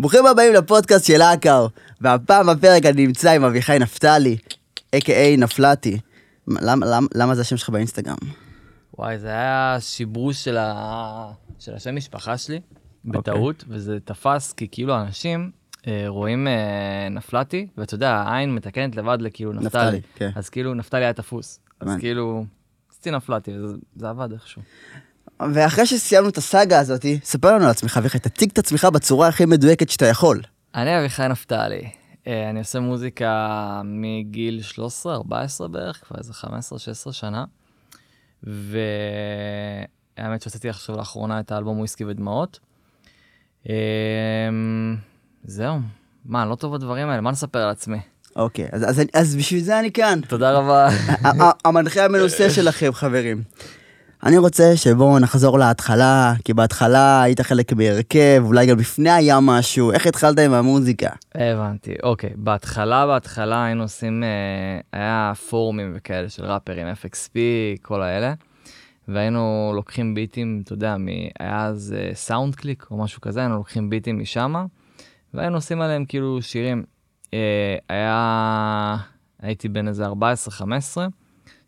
ברוכים הבאים לפודקאסט של אקאו, והפעם בפרק אני נמצא עם אביחי נפתלי, a.k.a נפלטי. למה, למה, למה זה השם שלך באינסטגרם? וואי, זה היה שיבוש של, ה... של השם משפחה שלי, בטעות, וזה תפס כי כאילו אנשים אה, רואים אה, נפלטי, ואתה יודע, העין מתקנת לבד לכאילו נפתלי. נפתלי, כן. אז כאילו נפתלי היה תפוס. אז. כאילו, עשיתי נפלטי, וזה זה עבד איכשהו. ואחרי שסיימנו את הסאגה הזאת, ספר לנו על עצמך, אביחי, תציג את עצמך בצורה הכי מדויקת שאתה יכול. אני אביחי נפתלי. אה, אני עושה מוזיקה מגיל 13-14 בערך, כבר איזה 15-16 שנה. והאמת שהוצאתי עכשיו לאחרונה את האלבום וויסקי ודמעות. אה, זהו. מה, אני לא טוב בדברים האלה, מה נספר על עצמי? אוקיי, אז, אז, אז בשביל זה אני כאן. תודה רבה. המנחה המנוסה שלכם, חברים. אני רוצה שבואו נחזור להתחלה, כי בהתחלה היית חלק מהרכב, אולי גם לפני היה משהו, איך התחלת עם המוזיקה? הבנתי, אוקיי. בהתחלה, בהתחלה היינו עושים, אה, היה פורומים וכאלה של ראפרים, FXP, כל האלה. והיינו לוקחים ביטים, אתה יודע, מ... היה אז אה, סאונד קליק או משהו כזה, היינו לוקחים ביטים משם, והיינו עושים עליהם כאילו שירים. אה, היה, הייתי בן איזה 14-15,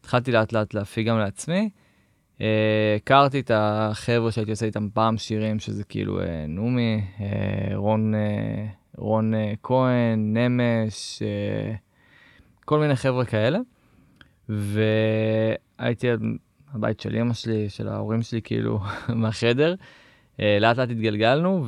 התחלתי לאט לאט להפיק גם לעצמי. אה, הכרתי את החבר'ה שהייתי עושה איתם פעם שירים, שזה כאילו אה, נומי, אה, רון, רון כהן, נמש, כל מיני חבר'ה כאלה. והייתי הבית של אמא שלי, של ההורים שלי, כאילו, מהחדר. לאט לאט התגלגלנו,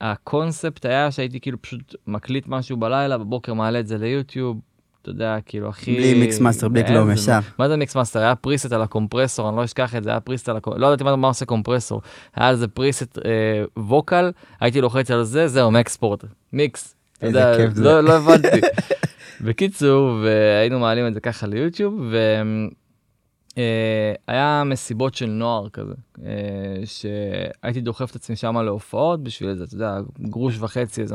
והקונספט היה שהייתי כאילו פשוט מקליט משהו בלילה, בבוקר מעלה את זה ליוטיוב, אתה יודע, כאילו, הכי... בלי mix master, בלי כלום, ישר. מה זה mix master? היה preset על ה compressor, אני לא אשכח את זה, היה preset על ה compressor, לא ידעתי מה- עושה compressor. היה על זה preset אה, vocal, הייתי לוחץ על זה, זהו, מ export, mix. איזה יודע, כיף זה. לא, לא הבנתי. בקיצור, והיינו מעלים את זה ככה ליוטיוב, והיה מסיבות של נוער כזה, אה, שהייתי דוחף את עצמי שם להופעות בשביל איזה, אתה יודע, גרוש וחצי, איזה 200-300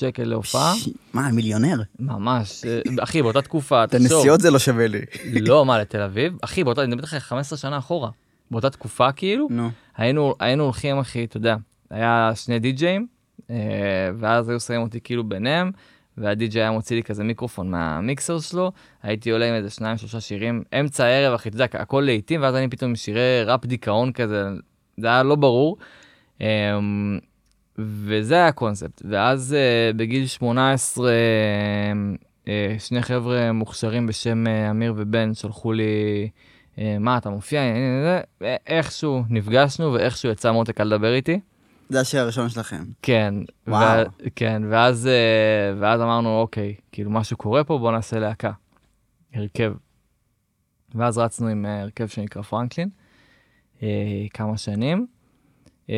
שקל להופעה. מה, מיליונר? ממש, אה, אחי, באותה תקופה, את הנסיעות זה לא שווה לי. לא, מה, לתל אביב? אחי, באותה, אני מדבר איתך 15 שנה אחורה. באותה תקופה, כאילו, נו. היינו, היינו הולכים, אחי, אתה יודע, היה שני די-ג'אים, אה, ואז היו שמים אותי כאילו ביניהם, והדי-ג'יי היה מוציא לי כזה מיקרופון מהמיקסר שלו, הייתי עולה עם איזה שניים, שלושה שירים, אמצע הערב, אחי, אתה יודע, הכל לעיתים, ואז אני פתאום עם שירי ראפ דיכאון כזה, זה היה לא ברור. אה, וזה היה הקונספט. ואז אה, בגיל 18, אה, שני חבר'ה מוכשרים בשם אה, אמיר ובן שלחו לי, מה, אתה מופיע? איכשהו נפגשנו ואיכשהו יצא מותק לדבר איתי. זה השיר הראשון שלכם. כן. וואו. ו- כן, ואז, אה, ואז אמרנו, אוקיי, כאילו משהו קורה פה, בוא נעשה להקה. הרכב. ואז רצנו עם אה, הרכב שנקרא פרנקלין, אה, כמה שנים. אה,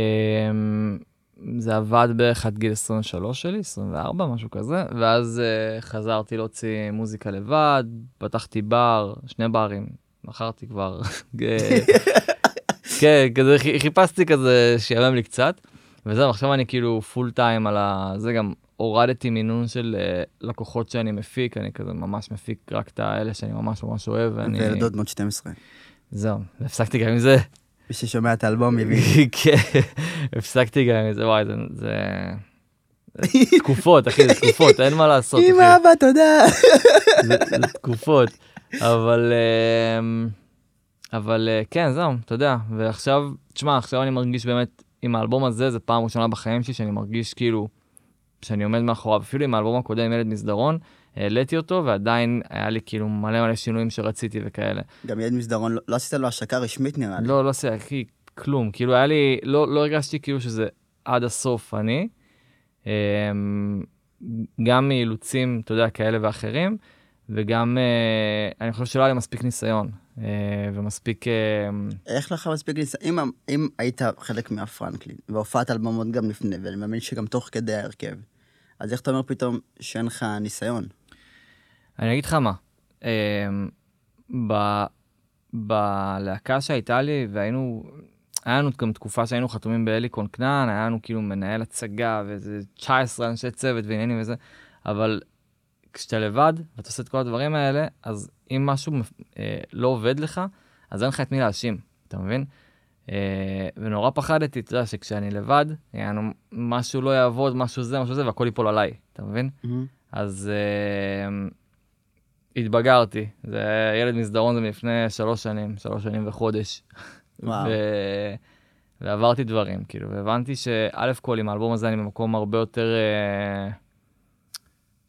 זה עבד בערך עד גיל 23 שלי, 24, משהו כזה, ואז אה, חזרתי להוציא מוזיקה לבד, פתחתי בר, שני ברים, מכרתי כבר. כן, כזה חי- חיפשתי כזה שיאמם לי קצת, וזהו, עכשיו אני כאילו פול טיים על ה... זה גם הורדתי מינון של אה, לקוחות שאני מפיק, אני כזה ממש מפיק רק את האלה שאני ממש ממש אוהב, ואני... וילדות בנות 12. זהו, הפסקתי גם עם זה. מי ששומע את האלבום יבין. כן, הפסקתי גם עם זה, וואי, זה... זה... תקופות, אחי, זה תקופות, אין מה לעשות. אמא, אבא, תודה. זה זה תקופות. אבל, אמ, אבל אה, כן, זהו, אתה יודע, ועכשיו, תשמע, עכשיו אני מרגיש באמת, עם האלבום הזה, זו פעם ראשונה בחיים שלי שאני מרגיש כאילו, שאני עומד מאחוריו, אפילו עם האלבום הקודם, ילד מסדרון, העליתי אותו, ועדיין היה לי כאילו מלא מלא שינויים שרציתי וכאלה. גם ילד מסדרון, לא- לא עשית לו השקה רשמית נראה לי. לא, לא עושה, אחי, כלום, כאילו היה לי, לא, לא הרגשתי כאילו שזה עד הסוף אני, אמ, גם מאילוצים, אתה יודע, כאלה ואחרים, וגם, אה, אני חושב שלא היה לי מספיק ניסיון, אה, ומספיק, אה, איך לך מספיק ניסיון? אם, אם היית חלק מהפרנקלין, והופעת על במות גם לפני, ואני מאמין שגם תוך כדי ההרכב, אז איך אתה אומר פתאום שאין לך ניסיון? אני אגיד לך מה, ב- בלהקה שהייתה לי, והיינו, היה לנו גם תקופה שהיינו חתומים בהליקון כנען, היה לנו כאילו מנהל הצגה ואיזה 19 אנשי צוות ועניינים וזה, אבל כשאתה לבד ואתה עושה את כל הדברים האלה, אז אם משהו אה, לא עובד לך, אז אין לך את מי להאשים, אתה מבין? אה, ונורא פחדתי, אתה יודע, שכשאני לבד, יענו, משהו לא יעבוד, משהו זה, משהו זה, והכל ייפול עליי, אתה מבין? מהמם. אז אה, התבגרתי. זה ילד מסדרון זה מלפני שלוש שנים, שלוש שנים וחודש. וואו. ו... ועברתי דברים, כאילו, והבנתי שא' כל עם האלבום הזה אני במקום הרבה יותר, אה,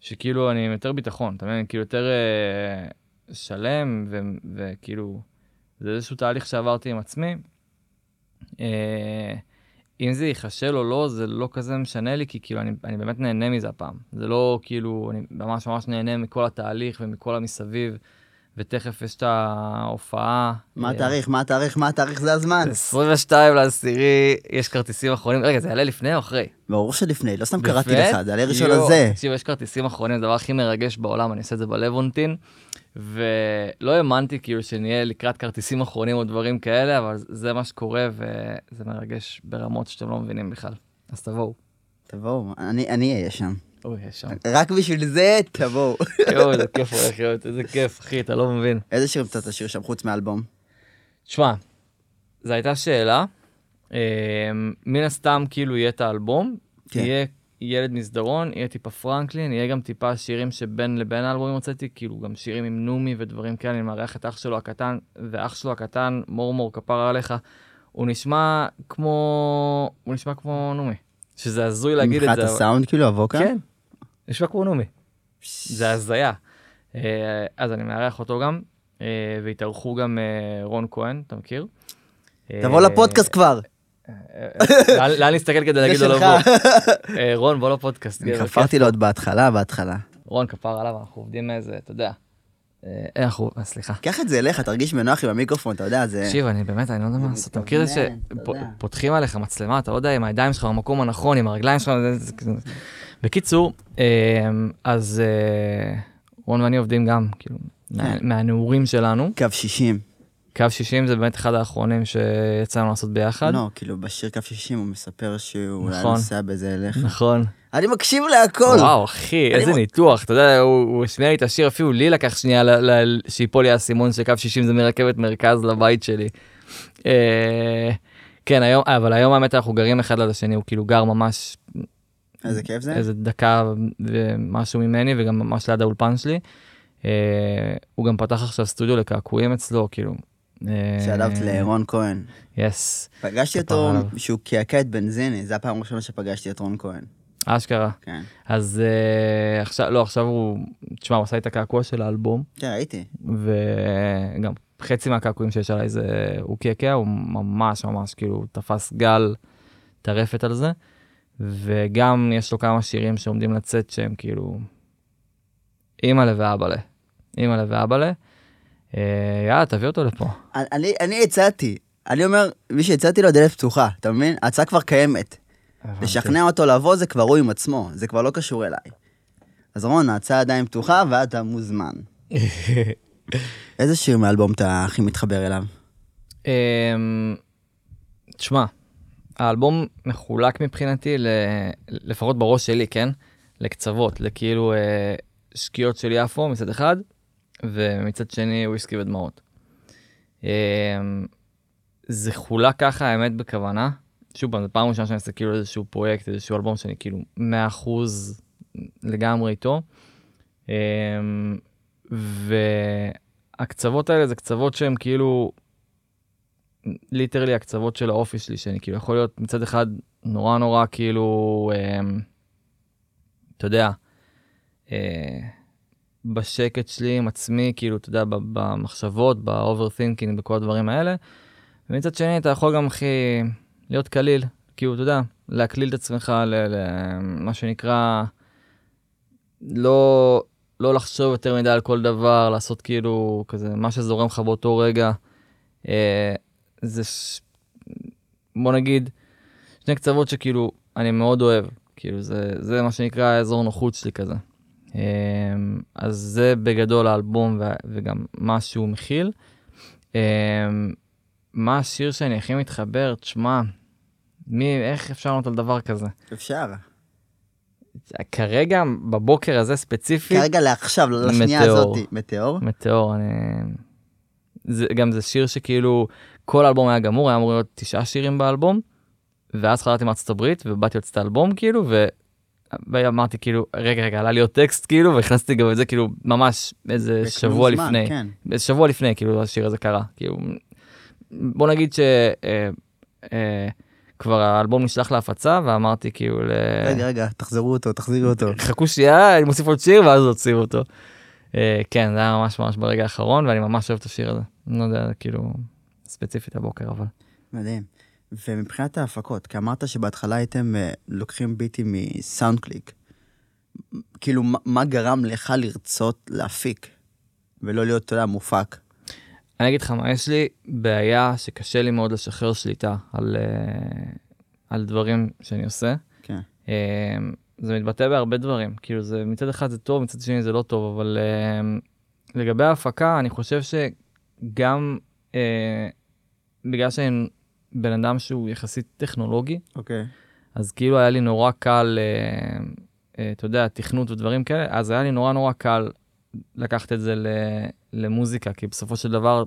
שכאילו אני עם יותר ביטחון, אתה מבין? כאילו יותר אה, שלם, ו... וכאילו, זה איזשהו תהליך שעברתי עם עצמי. אה, אם זה ייכשל או לא, זה לא כזה משנה לי, כי כאילו אני, אני באמת נהנה מזה הפעם. זה לא כאילו, אני ממש ממש נהנה מכל התהליך ומכל המסביב, ותכף יש את ההופעה. מה אה, התאריך? מה התאריך? מה התאריך? זה הזמן. 22 לעשירי, יש כרטיסים אחרונים. רגע, זה יעלה לפני או אחרי? ברור שלפני, לא סתם קראתי? לך, זה עלה ראשון הזה. תקשיב, יש כרטיסים אחרונים, זה הדבר הכי מרגש בעולם, אני עושה את זה בלוונטין. ולא האמנתי כאילו שנהיה לקראת כרטיסים אחרונים או דברים כאלה, אבל זה מה שקורה וזה מרגש ברמות שאתם לא מבינים בכלל. אז תבואו. תבואו, אני אהיה שם. אוי, יש שם. רק בשביל זה, תבואו. יואו, איזה כיף הולך להיות, איזה כיף, אחי, אתה לא מבין. איזה שיר אתה תשאיר שם חוץ מאלבום? תשמע, זו הייתה שאלה. אה, מן הסתם, כאילו, יהיה את האלבום, כן. יהיה ילד מסדרון, יהיה טיפה פרנקלין, יהיה גם טיפה שירים שבין לבין האלבומים הוצאתי, כאילו גם שירים עם נומי ודברים כאלה, אני מארח את אח שלו הקטן, ואח שלו הקטן, מורמור, כפרה עליך, הוא נשמע כמו, הוא נשמע כמו נומי. שזה הזוי להגיד את זה. מבחינת הסאונד כאילו, הווקה? כן, נשמע כמו נומי. זה הזיה. אה, אז אני מארח אותו גם, אה, והתארחו גם אה, רון כהן, אתה מכיר? תבוא לפודקאסט כבר. לאן- להסתכל כדי להגיד לו לא. בוא? רון, בוא לפודקאסט. אני חפרתי. לו עוד בהתחלה, בהתחלה. רון, כפר עליו, אנחנו עובדים מאיזה, אתה יודע. אה, איך אנחנו, אה, סליחה. קח את זה אליך, תרגיש בנוח עם המיקרופון, אתה יודע, זה... תקשיב, אני באמת, אני לא יודע מה לעשות. אתה מכיר את זה. שפותחים עליך מצלמה, אתה לא יודע עם הידיים שלך במקום הנכון, עם הרגליים שלך. בקיצור, אה, אז אה, רון ואני עובדים גם, כאילו, כן. מהנעורים שלנו. קו 60. קו 60 זה באמת אחד האחרונים שיצא לנו לעשות ביחד. לא, כאילו בשיר קו 60 הוא מספר שהוא היה נכון. נוסע בזה אליך. נכון. אני מקשיב להכל. וואו, אחי, איזה מ- ניתוח. אתה יודע, הוא הוא השמיע לי את השיר, אפילו לי לקח שנייה שיפול לי האסימון שקו 60 זה מרכבת מרכז לבית שלי. אה, כן, היום, אבל היום האמת אנחנו גרים אחד ליד השני, הוא כאילו גר ממש איזה כיף זה. איזה דקה ומשהו ממני, וגם ממש ליד האולפן שלי. אה, הוא גם פתח עכשיו סטודיו לקעקועים אצלו, כאילו. שאלת לרון כהן. יס, פגשתי אותו. שהוא קעקע את בנזיני, זו הפעם הראשונה שפגשתי את רון כהן. אשכרה. כן. אז אה, עכשיו, לא, עכשיו הוא, תשמע, הוא עשה את הקעקוע של האלבום, כן, ראיתי. וגם חצי מהקעקועים שיש עליי זה הוא קעקע, הוא ממש ממש כאילו תפס גל טרפת על זה, וגם יש לו כמה שירים שעומדים לצאת שהם כאילו אימא'לה ואבא'לה, אימא'לה ואבא'לה. אה, יאללה, תביא אותו לפה. אני, אני הצעתי, אני אומר, מי שהצעתי לו דלת פתוחה, אתה מבין? ההצעה כבר קיימת. לשכנע אותו לבוא זה כבר הוא עם עצמו, זה כבר לא קשור אליי. אז רון, ההצעה עדיין פתוחה ואתה מוזמן. איזה שיר מאלבום אתה הכי מתחבר אליו? אמ, תשמע, האלבום מחולק מבחינתי, ל... לפחות בראש שלי, כן? לקצוות, לכאילו אה, שקיעות של יפו מצד אחד, ומצד שני וויסקי ודמעות. אמ, זה חולק ככה, האמת, בכוונה. שוב פעם, זו פעם ראשונה שאני עושה כאילו איזשהו פרויקט, איזשהו אלבום שאני כאילו 100% לגמרי איתו. אמ, והקצוות האלה זה קצוות שהם כאילו literally הקצוות של האופי שלי, שאני כאילו יכול להיות מצד אחד נורא נורא כאילו, אמ, אתה יודע, אה, בשקט שלי עם עצמי, כאילו, אתה יודע, במחשבות, ב overthinking, בכל הדברים האלה. ומצד שני, אתה יכול גם, אחי, להיות קליל, כאילו, אתה יודע, להקליל את עצמך למה שנקרא, לא, לא לחשוב יותר מדי על כל דבר, לעשות כאילו, כזה, מה שזורם לך באותו רגע. אה, זה, ש... בוא נגיד, שני קצוות שכאילו, אני מאוד אוהב. כאילו, זה, זה מה שנקרא האזור נוחות שלי כזה. אמ, אז זה בגדול האלבום ו- וגם מה שהוא מכיל. אמ, מה השיר שאני הכי מתחבר? תשמע, מי, איך אפשר לענות על דבר כזה? אפשר. כרגע, בבוקר הזה ספציפית, כרגע לעכשיו, לשנייה מטאור. הזאתי. מטאור? מטאור, אני... זה, גם זה שיר שכאילו, כל האלבום היה גמור, היה אמור להיות תשעה שירים באלבום, ואז חזרתי מארצות הברית, ובאתי לצאת האלבום, כאילו, ו... ואמרתי כאילו, רגע, רגע, עלה לי עוד טקסט, כאילו, והכנסתי גם את זה, כאילו, ממש איזה שבוע זמן, לפני. כן. איזה שבוע לפני, כאילו, השיר הזה קרה. כאילו, בוא נגיד ש... אה, אה, כבר האלבום נשלח להפצה, ואמרתי כאילו, ל... רגע, רגע, תחזרו אותו, תחזירו אותו. חכו שנייה, אני מוסיף עוד שיר ואז הוציאו אותו. אה, כן, זה היה ממש ממש ברגע האחרון, ואני ממש אוהב את השיר הזה. אני לא יודע, כאילו, ספציפית הבוקר, אבל. מדהים. ומבחינת ההפקות, כי אמרת שבהתחלה הייתם אה, לוקחים ביטים מסאונד קליק. כאילו, מה- מה גרם לך לרצות להפיק, ולא להיות, אתה יודע, מופק? אני אגיד לך מה, יש לי בעיה שקשה לי מאוד לשחרר שליטה על, אה, על דברים שאני עושה. כן. אה, זה מתבטא בהרבה דברים, כאילו זה מצד אחד זה טוב, מצד שני זה לא טוב, אבל אה, לגבי ההפקה, אני חושב שגם בגלל שאני בן אדם שהוא יחסית טכנולוגי, אוקיי. אז כאילו היה לי נורא קל, אתה יודע, תכנות ודברים כאלה, אז היה לי נורא נורא קל לקחת את זה ל, למוזיקה, כי בסופו של דבר,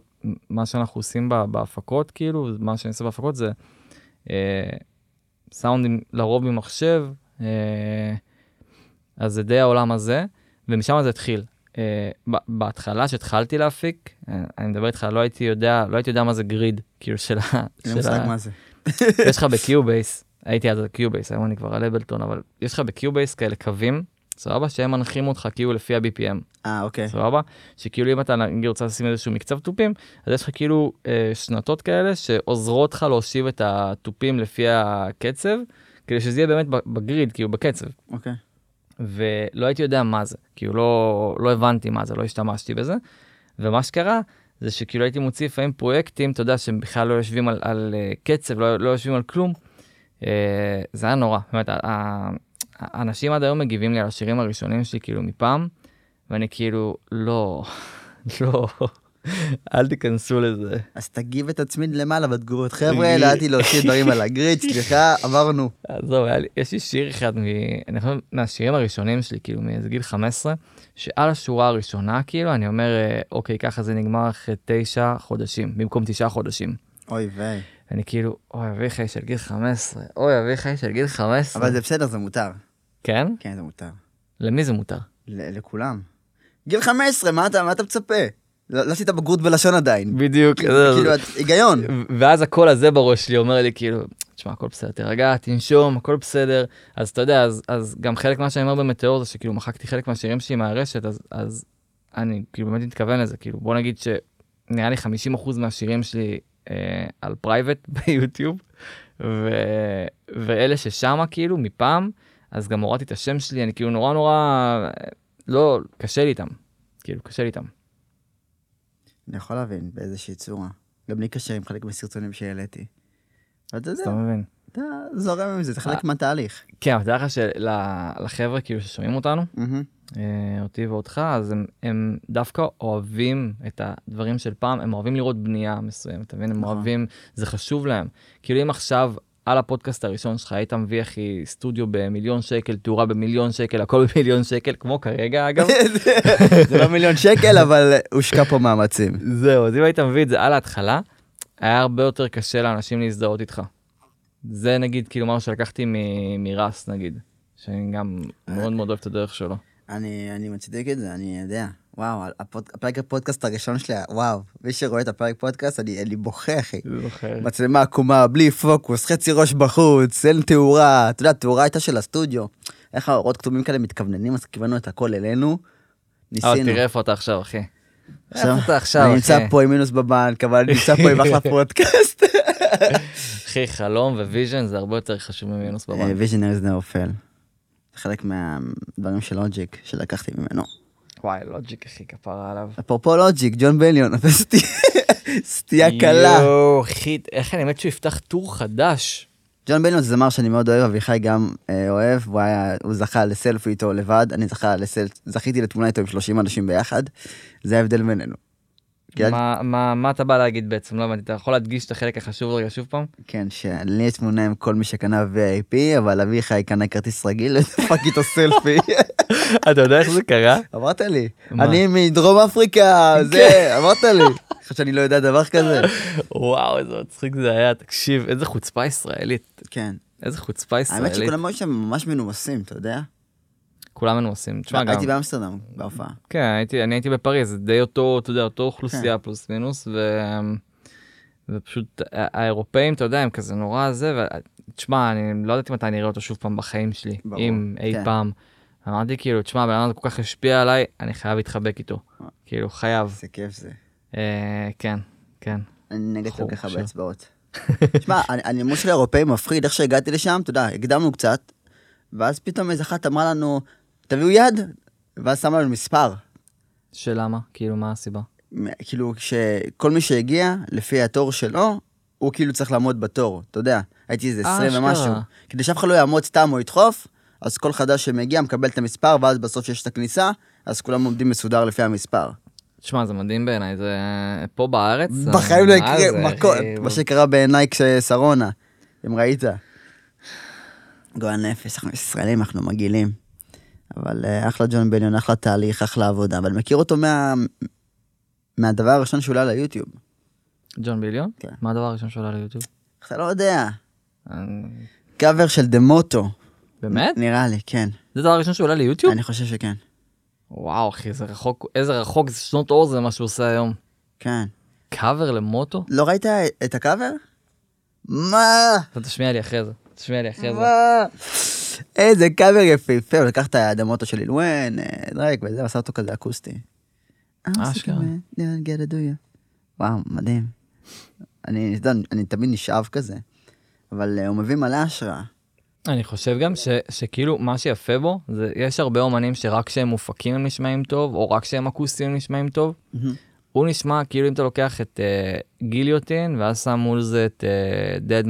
מה שאנחנו עושים בה, בהפקות, כאילו, מה שאני עושה בהפקות זה אה, סאונדים לרוב ממחשב, אה, אז זה די העולם הזה, ומשם זה התחיל. אה, בהתחלה, שהתחלתי להפיק, אה, אני מדבר איתך, לא הייתי יודע, לא הייתי יודע מה זה גריד, כאילו של ה... אין לי מושג מה זה. יש לך ב Cubase, הייתי אז ב Cubase, היום אני כבר על Ableton, אבל יש לך ב Cubase כאלה קווים, סבבה? שהם מנחים אותך כאילו לפי ה-BPM, אה, אוקיי. סבבה? שכאילו אם אתה נגיד רוצה לשים איזשהו מקצב תופים, אז יש לך כאילו אה, שנתות כאלה שעוזרות לך להושיב את התופים לפי הקצב, כדי שזה יהיה באמת ב grid, כאילו בקצב. אוקיי. ולא הייתי יודע מה זה, כאילו לא, לא הבנתי מה זה, לא השתמשתי בזה. ומה שקרה, זה שכאילו הייתי מוציא לפעמים פרויקטים, אתה יודע, שהם בכלל לא יושבים על, על אה, קצב, לא, לא יושבים על כלום. אה, זה היה נורא, באמת, האנשים עד היום מגיבים לי על השירים הראשונים שלי, כאילו מפעם, ואני כאילו, לא, לא, אל תיכנסו לזה. אז תגיב את עצמי למעלה בתגובות. חבר'ה, ידעתי להוציא דברים על הגריד, סליחה, עברנו. עזוב, יש לי שיר אחד, אני חושב, מהשירים הראשונים שלי, כאילו, מאיזה גיל 15, שעל השורה הראשונה, כאילו, אני אומר, אה, אוקיי, ככה זה נגמר אחרי תשע חודשים, במקום תשעה חודשים. אוי ויי. אני כאילו, אוי, אביחי של גיל 15, אוי, אביחי של גיל 15. אבל זה בסדר, זה מותר. כן? כן, זה מותר. למי זה מותר? לכולם. גיל 15, מה אתה מה אתה מצפה? לא לא עשית בגרות בלשון עדיין. בדיוק. כאילו, את- היגיון. ואז הקול הזה בראש שלי אומר לי, כאילו, תשמע, הכל בסדר, תירגע, תנשום, הכל בסדר. אז אתה יודע, אז, אז גם חלק מה שאני אומר במטאור זה שכאילו מחקתי חלק מהשירים שלי מהרשת, אז, אז אני כאילו באמת מתכוון לזה, כאילו, בוא נגיד שנראה לי 50% מהשירים שלי אה, על private ביוטיוב, ו, ואלה ששמה, כאילו, מפעם, אז גם הורדתי את השם שלי, אני כאילו נורא נורא, אה, לא, קשה לי איתם, כאילו, קשה לי איתם. אני יכול להבין באיזושהי צורה. גם לי קשה עם חלק מהסרטונים שהעליתי. אתה יודע, אתה מבין. אתה זורם עם זה, זה חלק אה. מהתהליך. כן, אבל תדע לך שלחבר'ה כאילו ששומעים אותנו, אותי ואותך, אז הם, הם דווקא אוהבים את הדברים של פעם, הם אוהבים לראות בנייה מסוימת, אתה מבין? הם נכון. אוהבים, זה חשוב להם. כאילו אם עכשיו על הפודקאסט הראשון שלך היית מביא אחי סטודיו במיליון שקל, תאורה במיליון שקל, הכל במיליון שקל, כמו כרגע אגב, זה לא מיליון שקל, אבל הושקע פה מאמצים. זהו, אז אם היית מביא את זה על ההתחלה, היה הרבה יותר קשה לאנשים להזדהות איתך. זה נגיד כאילו משהו שלקחתי מ Russ נגיד, שאני גם מאוד מאוד אוהב את הדרך שלו. אני, אני מצדיק את זה, אני יודע. וואו, הפוד, הפרק הפודקאסט הראשון שלי, וואו, מי שרואה את הפרק פודקאסט, אני, אני בוכה, אחי. זוכר. מצלמה עקומה, בלי פוקוס, חצי ראש בחוץ, אין תאורה. אתה יודע, התאורה הייתה של הסטודיו. איך האורות כתומים כאלה מתכווננים, אז כיוונו את הכל אלינו. ניסינו. אבל תראה איפה אתה עכשיו, אחי. איפה אתה עכשיו, אני אחי? נמצא פה עם מינוס בבנק, אבל אני נמצא פה עם אחלה פודקאסט. אחי, חלום ו vision זה הרבה יותר חשוב ממינוס בבנק. visionary זה נופל. חלק מהדברים של Logic שלקחתי ממנו. וואי, Logic, אחי, כפרה עליו. אפרופו Logic, Jon Bellion, סטייה קלה. יואו, אחי, איך אני מת שהוא יפתח tour חדש. Jon Bellion זה זמר שאני מאוד אוהב, אביחי גם אה, אוהב, הוא היה, הוא זכה לסלפי איתו לבד, אני זכה לסל, זכיתי לתמונה איתו עם 30 אנשים ביחד, זה ההבדל בינינו. כן? מה- מה מה אתה בא להגיד בעצם? לא הבנתי, אתה יכול להדגיש את החלק החשוב רגע שוב פעם? כן, שלי יש תמונה עם כל מי שקנה VIP, אבל אביחי קנה כרטיס רגיל, ודפק איתו סלפי. אתה יודע איך זה קרה? אמרת לי? אני מדרום אפריקה, זה, אמרת לי. חושב שאני לא יודע דבר כזה? וואו, איזה מצחיק זה היה, תקשיב, איזה חוצפה ישראלית. כן. איזה חוצפה האמת ישראלית. שכולם היו שם ממש מנומסים, אתה יודע? כולם מנומסים. תשמע, גם... הייתי באמסטרדם בהופעה. כן, הייתי, אני הייתי בפריז, זה די אותו, אתה יודע, אותו כן. אוכלוסייה פלוס מינוס, ו... ופשוט האירופאים, אתה יודע, הם כזה נורא זה, ו... תשמע, אני לא ידעתי מתי אני אראה אותו שוב פעם בחיים שלי, ברור, אם אי כן. פעם. אמרתי כאילו, תשמע, הבן אדם כל כך השפיע עליי, אני חייב להתחבק איתו. אה. כאילו, חייב. איזה כיף זה. אה, כן, כן. אני נגד ככה עכשיו. באצבעות. תשמע, הנימוס של האירופאים מפחיד, איך שהגעתי לשם, אתה יודע, הקדמנו קצת, ואז פתאום איזה אחת אמרה לנו, תביאו יד, ואז שמה לנו מספר. שלמה? כאילו, מה הסיבה? כאילו, שכל מי שהגיע, לפי התור שלו, הוא כאילו צריך לעמוד בתור, אתה יודע. הייתי איזה אה, 20 אשכרה. ומשהו. כדי שאף אחד לא יעמוד סתם או ידחוף, אז כל חדש שמגיע מקבל את המספר, ואז בסוף יש את הכניסה, אז כולם עומדים מסודר לפי המספר. תשמע, זה מדהים בעיניי, זה פה בארץ. בחיים לא יקרה, אחי? מה שקרה בעיניי כששרונה, אם ראית. גועל נפש, אנחנו ישראלים, אנחנו מגעילים. אבל אה, אחלה ג'ון בליון, אחלה תהליך, אחלה עבודה, אבל מכיר אותו מה... מהדבר הראשון שהוא עלה ליוטיוב. ג'ון ביליון? כן. מה הדבר הראשון שעולה ליוטיוב? אתה לא יודע. קאבר של דה מוטו. באמת? נראה לי, כן. זה הדבר הראשון שעולה ליוטיוב? אני חושב שכן. וואו, אחי, זה רחוק, איזה רחוק, זה שנות אור זה מה שהוא עושה היום. כן. קאבר למוטו? לא ראית את הקאבר? מה? אתה תשמיע לי אחרי זה, תשמיע לי אחרי זה. איזה קאבר יפהפה, הוא לקח את ה The Motto של ליל וויין, אה, דרייק וזה, עשה אותו כזה אקוסטי. אשכרה. It, do you? וואו, מדהים. אני, אני תמיד נשאב כזה, אבל אה, הוא מביא מלא השראה. אני חושב גם ש, שכאילו מה שיפה בו, זה יש הרבה אומנים שרק כשהם מופקים הם נשמעים טוב, או רק כשהם אקוסטיים נשמעים טוב. הוא נשמע כאילו אם אתה לוקח את uh, גיליוטין, ואז שם מול זה את uh, Dead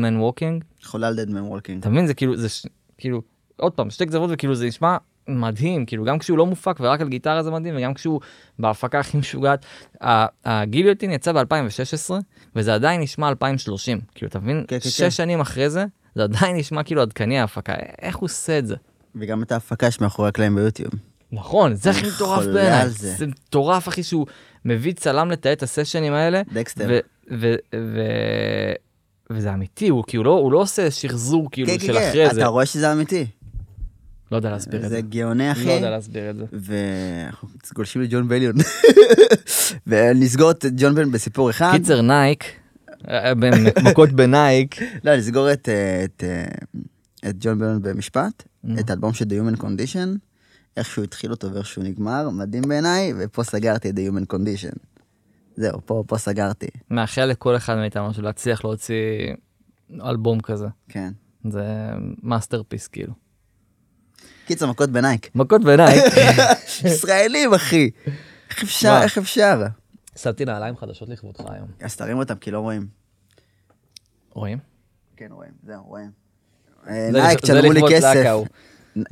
Walking, חולל דדמן וולקינג. אתה מבין? זה כאילו, זה ש... כאילו, עוד פעם, שתי גזרות וכאילו זה נשמע מדהים, כאילו גם כשהוא לא מופק ורק על גיטרה זה מדהים, וגם כשהוא בהפקה הכי משוגעת. הגיליוטין יצא ב-2016, וזה עדיין נשמע 2030, כאילו, אתה מבין? כן, כן, שש כן. שנים אחרי זה, זה עדיין נשמע כאילו עדכני ההפקה, איך הוא עושה את זה? וגם את ההפקה יש מאחורי הקלעים ביוטיוב. נכון, זה הכי מטורף בעיניי. זה מטורף, אחי, שהוא מביא צלם לתעד את הסשנים האלה, דקסטר. ו- ו- ו- וזה אמיתי, הוא כאילו לא, הוא לא עושה שחזור כאילו כן, כן, של כן, אחרי זה. אתה רואה שזה אמיתי. לא יודע להסביר את זה זה. גאוני, לא אחי. יודע להסביר את זה. ואנחנו גולשים לג'ון בליון. ונסגור את ג'ון בליון בסיפור אחד. קיצר נייק, אה, מכות בנייק, לא, נסגור את, אה, את, אה, את ג'ון בליון במשפט. את האלבום של The Human Condition, איך שהוא התחיל אותו ואיך שהוא נגמר, מדהים בעיניי, ופה סגרתי את The Human Condition. זהו, פה, פה סגרתי, מאחל לכל אחד מאיתנו להצליח להוציא אלבום כזה. כן. זה masterpiece כאילו. קיצר, מכות בנייק. מכות בנייק. ישראלים, אחי. איך אפשר? איך אפשר? שמתי נעליים חדשות לכבודך היום. אז תרים אותם, כי לא רואים. רואים? כן, רואים, זהו, רואים. אה, זה נייק, תשלמו לי כסף.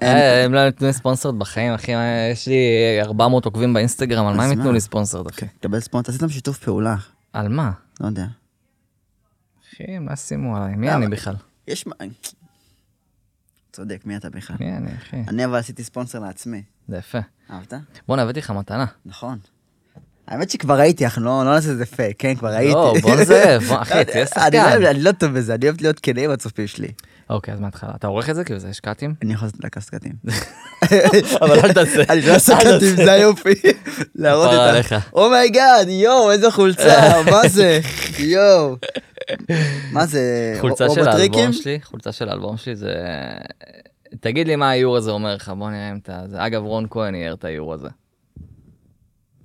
אה, הם לא נתנו לי sponsored בחיים, אחי, יש לי 400 עוקבים באינסטגרם, על מה הם מה? ייתנו לי sponsored, אחי? קבל sponsored, עשיתם שיתוף פעולה, על מה? לא יודע. אחי, מה שימו עליי? מי למה? אני בכלל? יש מה... צודק, מי אתה בכלל? מי אני, אחי? אני אבל עשיתי ספונסר לעצמי. זה יפה. אהבת? בואנה, הבאתי לך מתנה. נכון. האמת שכבר ראיתי, אנחנו לא לא נעשה את זה פייק, כן, כבר ראיתי. לא, בוא בוא, אחי, תהיה שחקן. לא- אני לא טוב בזה, אני אוהב להיות כנה עם הצופים שלי. אוקיי, אז מההתחלה. אתה עורך את זה? כאילו זה יש קאטים? אני יכול לקחת קטעים. אבל אל תעשה. אני לא אעשה קטעים, זה היופי. להראות את ה... עליך. oh my God, יואו, איזה חולצה, מה זה? יואו. מה זה? חולצה של? האלבום שלי, חולצה של האלבום שלי זה... תגיד לי מה האיור הזה אומר לך, בוא נראה אם אתה... זה אגב, רון כהן אייר את האיור הזה.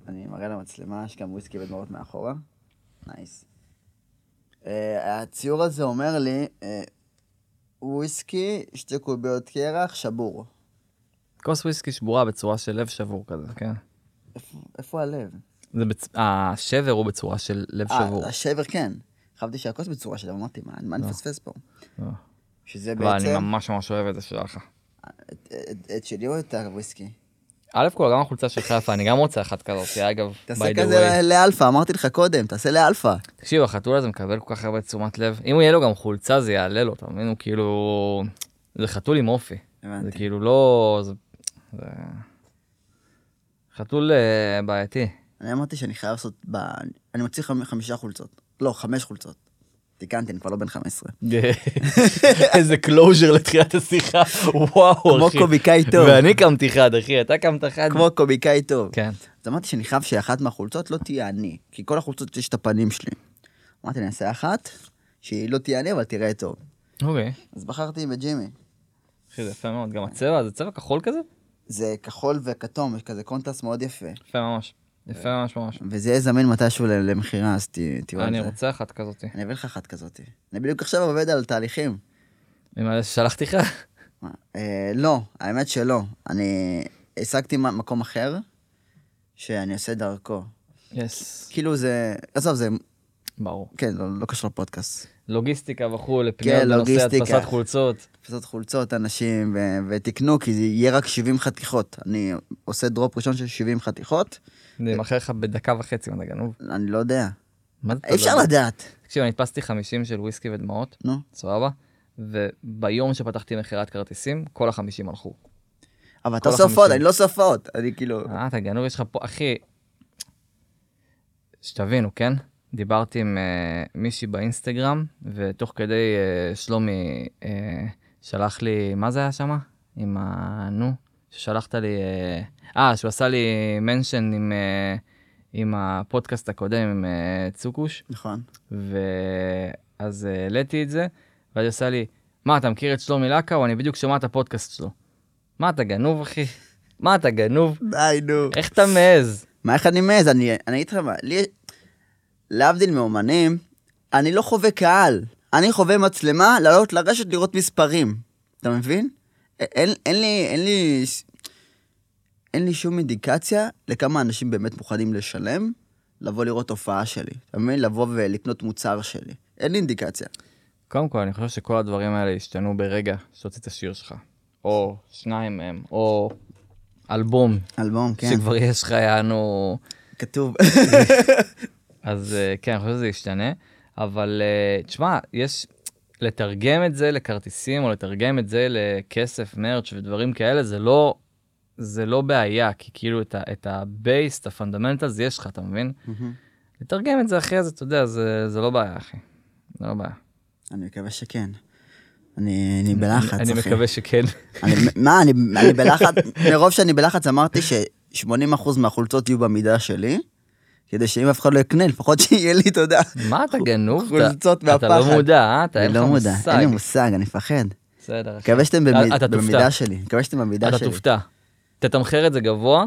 אני מראה למצלמה, יש גם וויסקי ודמעות מאחורה. nice. אה, הציור הזה אומר לי, אה, וויסקי, שתי קוביות קרח, שבור. כוס וויסקי שבורה בצורה של לב שבור כזה, כן. איפה- איפה הלב? זה בצ... השבר הוא בצורה של לב שבור. אה, השבר כן. חשבתי שהכוס בצורה שלו, אמרתי, מה מה אני לא. מפספס פה? לא. שזה אבל אני בעצם, ממש ממש אוהב את זה שלך. את- את- את שלי או את הוויסקי? א' כל גם החולצה שלך יפה, אני גם רוצה אחת כזאת, אגב, תעשה כזה. לאלפא, אמרתי לך קודם, תעשה לאלפא. תקשיב, החתול הזה מקבל כל כך הרבה תשומת לב. אם יהיה לו גם חולצה זה יעלה לו, אתה מבין? הוא כאילו... זה חתול עם אופי. זה הבנתי. כאילו לא... זה... זה... חתול אה, בעייתי. אני אמרתי שאני חייב לעשות, ב... אני חמ- חמישה חולצות. לא, חמש חולצות. תיקנתי, אני כבר לא בן 15. איזה closure לתחילת השיחה, וואו, כמו אחי. קומיקאי טוב. ואני קמתי חד, אחי, אתה קמת חד. כמו קומיקאי טוב. כן. אז אמרתי שאני חייב שאחת מהחולצות לא תהיה אני, כי כל החולצות יש את הפנים שלי. אמרתי, אני אעשה אחת, שהיא לא תהיה אני, אבל תראה טוב. אוקיי. אז בחרתי בג'ימי. אחי, זה יפה מאוד. גם הצבע, זה צבע כחול כזה? זה כחול וכתום, יש כזה קונטרסט מאוד יפה. יפה ממש. יפה ממש ממש. וזה יהיה זמין מתישהו למכירה, אז תראו את אני זה. רוצה אחת כזאתי. אני אביא לך אחת כזאת. אני בדיוק עכשיו עובד על תהליכים. האלה ששלחתי לך? אה, לא, האמת שלא. אני השגתי מקום אחר, שאני עושה דרכו. יס. כאילו זה, עזוב, זה, ברור. כן, לא, לא קשור לפודקאסט. לוגיסטיקה וכו', לפניות כן, בנושא לוגיסטיקה. הדפסת חולצות. לעשות חולצות אנשים, ותקנו, כי זה יהיה רק 70 חתיכות. אני עושה דרופ ראשון של 70 חתיכות, אני מאחל לך בדקה וחצי אם אתה גנוב. אני לא יודע. מה זה אי אפשר? לדעת. תקשיב, אני הדפסתי 50 של וויסקי ודמעות, נו, סבבה? וביום שפתחתי מכירת כרטיסים, כל החמישים הלכו. אבל אתה סופות. אני לא סופות. אני כאילו... אה, אתה גנוב, יש לך פה, אחי, שתבינו, כן? דיברתי עם אה, מישהי באינסטגרם, ותוך כדי אה, שלומי אה, שלח לי, מה זה היה שם? עם ה... נו, ששלחת לי... אה, אה, שהוא עשה לי מנשן עם, אה, עם הפודקאסט הקודם, עם אה, צוקוש, נכון. ואז העליתי את זה, ואז היא עושה לי, מה, אתה מכיר את שלומי לקאו? אני בדיוק שומע את הפודקאסט שלו. מה, אתה גנוב, אחי? מה, אתה גנוב? די, נו. איך אתה מעז? מה, איך אני מעז? אני אגיד לך מה, לי... להבדיל מאומנים, אני לא חווה קהל. אני חווה מצלמה, לעלות לרשת לראות מספרים. אתה מבין? אין, אין לי... אין לי... אין לי שום אינדיקציה לכמה אנשים באמת מוכנים לשלם לבוא לראות הופעה שלי. אתה מבין? לבוא ולקנות מוצר שלי. אין לי אינדיקציה. קודם כל, אני חושב שכל הדברים האלה השתנו ברגע שתוציא את השיר שלך. או שניים מהם, או אלבום, אלבום, כן. שכבר יש לך, יענו... כתוב. אז אה, כן, אני חושב שזה ישתנה. אבל אה, תשמע, יש... לתרגם את זה לכרטיסים, או לתרגם את זה לכסף, merch ודברים כאלה, זה לא... זה לא בעיה, כי כאילו את, ה, את ה base, את ה fundamentals, יש לך, אתה מבין? לתרגם את זה אחרי זה, אתה יודע, זה, זה לא בעיה, אחי. זה לא בעיה. אני מקווה שכן. אני, אני בלחץ, אני אחי. מקווה שכן. אני, מה, אני, אני בלחץ, מרוב שאני בלחץ אמרתי ש-80% מהחולצות יהיו במידה שלי, כדי שאם אף אחד לא יקנה, לפחות שיהיה לי, אתה יודע. מה אתה גנוב? חולצות אתה- אתה לא מהפחד. מודע, אה? אתה אין אני לך לא מודע, מושג. אין לי מושג, אני מפחד. בסדר. מקווה שאתם אתה- אתה במידה. שלי, מקווה שאתם במידה אתה שלי. תופתע. תתמחר את זה גבוה,